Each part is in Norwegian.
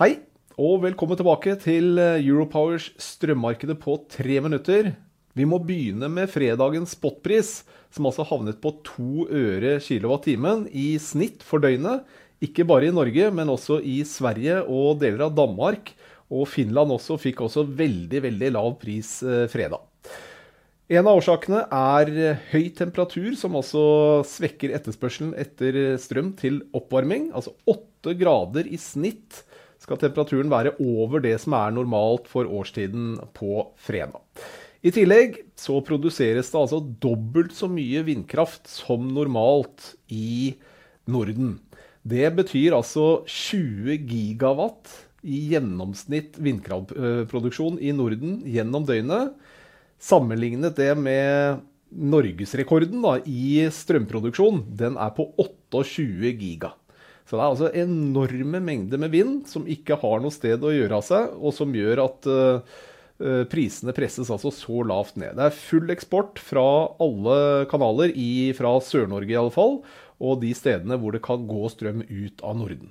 Hei, og velkommen tilbake til eh, Europowers strømmarkedet på tre minutter. Vi må begynne med fredagens spotpris, som altså havnet på to øre kilowatt-timen i snitt for døgnet. Ikke bare i Norge, men også i Sverige og deler av Danmark. Og Finland også fikk også veldig, veldig lav pris eh, fredag. En av årsakene er eh, høy temperatur, som også svekker etterspørselen etter strøm til oppvarming. Altså åtte grader i snitt skal temperaturen være over det som er normalt for årstiden på fredag. I tillegg så produseres det altså dobbelt så mye vindkraft som normalt i Norden. Det betyr altså 20 gigawatt i gjennomsnitt vindkraftproduksjon i Norden gjennom døgnet. Sammenlignet det med norgesrekorden i strømproduksjon, den er på 28 giga. Så det er altså enorme mengder med vind som ikke har noe sted å gjøre av seg, og som gjør at uh, prisene presses altså så lavt ned. Det er full eksport fra alle kanaler, i, fra Sør-Norge i alle fall, og de stedene hvor det kan gå strøm ut av Norden.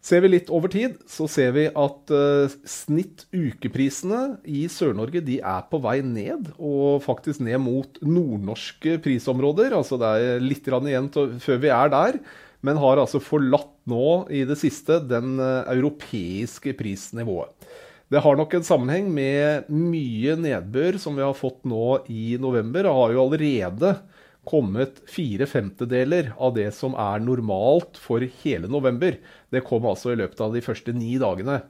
Ser vi litt over tid, så ser vi at uh, snitt ukeprisene i Sør-Norge de er på vei ned, og faktisk ned mot nordnorske prisområder. Altså det er litt igjen til, før vi er der men har altså forlatt nå i det siste den eh, europeiske prisnivået. Det har nok en sammenheng med mye nedbør som vi har fått nå i november. Det har jo allerede kommet fire femtedeler av det som er normalt for hele november. Det kom altså i løpet av de første ni dagene.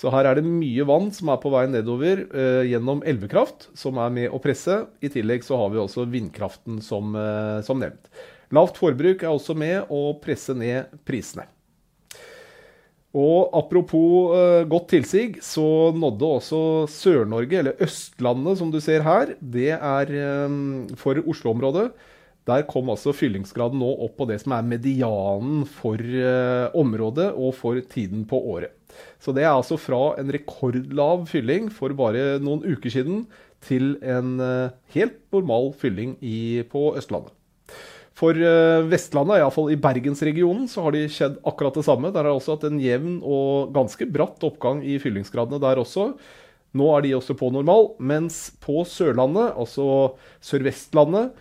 Så her er det mye vann som er på vei nedover eh, gjennom elvekraft, som er med å presse. I tillegg så har vi også vindkraften som, eh, som nevnt. Lavt forbruk er også med å presse ned prisene. Og apropos uh, godt tilsig, så nådde også Sør-Norge, eller Østlandet som du ser her, det er um, for Oslo-området. Der kom altså fyllingsgraden nå opp på det som er medianen for uh, området og for tiden på året. Så det er altså fra en rekordlav fylling for bare noen uker siden til en helt normal fylling i, på Østlandet. For eh, Vestlandet, iallfall i bergensregionen, så har de skjedd akkurat det samme. Der har også hatt en jevn og ganske bratt oppgang i fyllingsgradene der også. Nå er de også på normal, mens på Sørlandet, altså Sør-Vestlandet,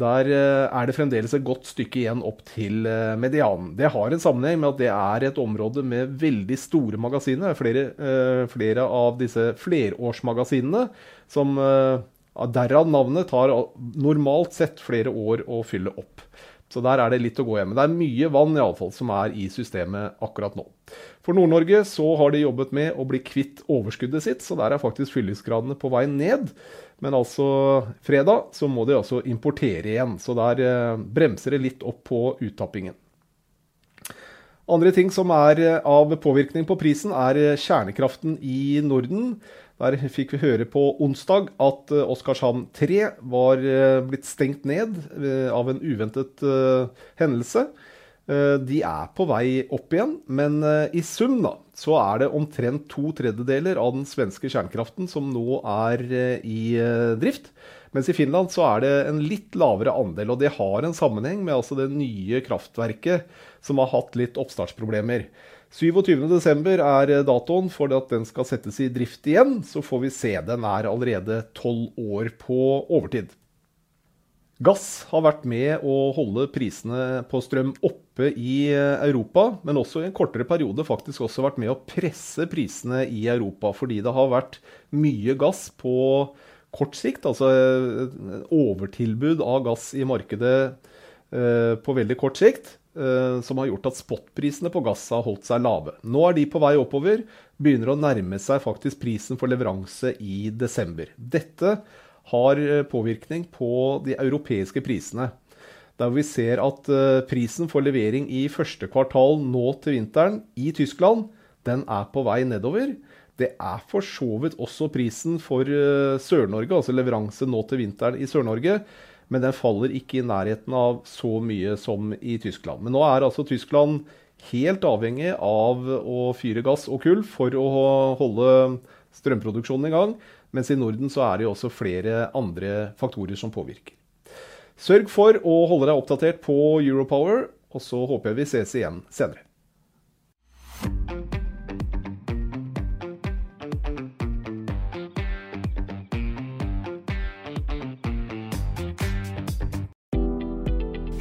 der eh, er det fremdeles et godt stykke igjen opp til eh, medianen. Det har en sammenheng med at det er et område med veldig store magasiner. Flere, flere av disse flerårsmagasinene som Derav navnet tar normalt sett flere år å fylle opp. Så der er det litt å gå hjem. Det er mye vann i alle fall som er i systemet akkurat nå. For Nord-Norge så har de jobbet med å bli kvitt overskuddet sitt, så der er faktisk fyllingsgradene på vei ned. Men altså fredag så må de altså importere igjen, så der eh, bremser det litt opp på uttappingen. Andre ting som er eh, av påvirkning på prisen, er eh, kjernekraften i Norden. Der fikk vi høre på onsdag at eh, Oskarshamn 3 var blitt stengt ned av en uventet hendelse. De er på vei opp igjen, men i sum da, så er det omtrent to tredjedeler av den svenske kjernekraften som nå er i drift. Mens i Finland så er det en litt lavere andel, og det har en sammenheng med altså det nye kraftverket som har hatt litt oppstartsproblemer. 27.12. er datoen for at den skal settes i drift igjen. Så får vi se. Den er allerede tolv år på overtid. Gass har vært med å holde prisene på strøm oppe i Europa, men også i en kortere periode faktisk også vært med å presse prisene i Europa, fordi det har vært mye gass på kort sikt, altså overtilbud av gass i markedet eh, på veldig kort sikt. Eh, som har gjort at spotprisene på gass har holdt seg lave. Nå er de på vei oppover, begynner å nærme seg faktisk prisen for leveranse i desember. Dette har eh, påvirkning på de europeiske prisene. der vi ser at eh, prisen for levering i første kvartal nå til vinteren i Tyskland, den er på vei nedover. Det er for så vidt også prisen for eh, Sør-Norge, altså leveranse nå til vinteren i Sør-Norge. Men den faller ikke i nærheten av så mye som i Tyskland. Men nå er altså Tyskland helt avhengig av å fyre gass og kull for å holde strømproduksjonen i gang. Mens i Norden så er det jo også flere andre faktorer som påvirker. Sørg for å holde deg oppdatert på Europower, og så håper jeg vi ses igjen senere.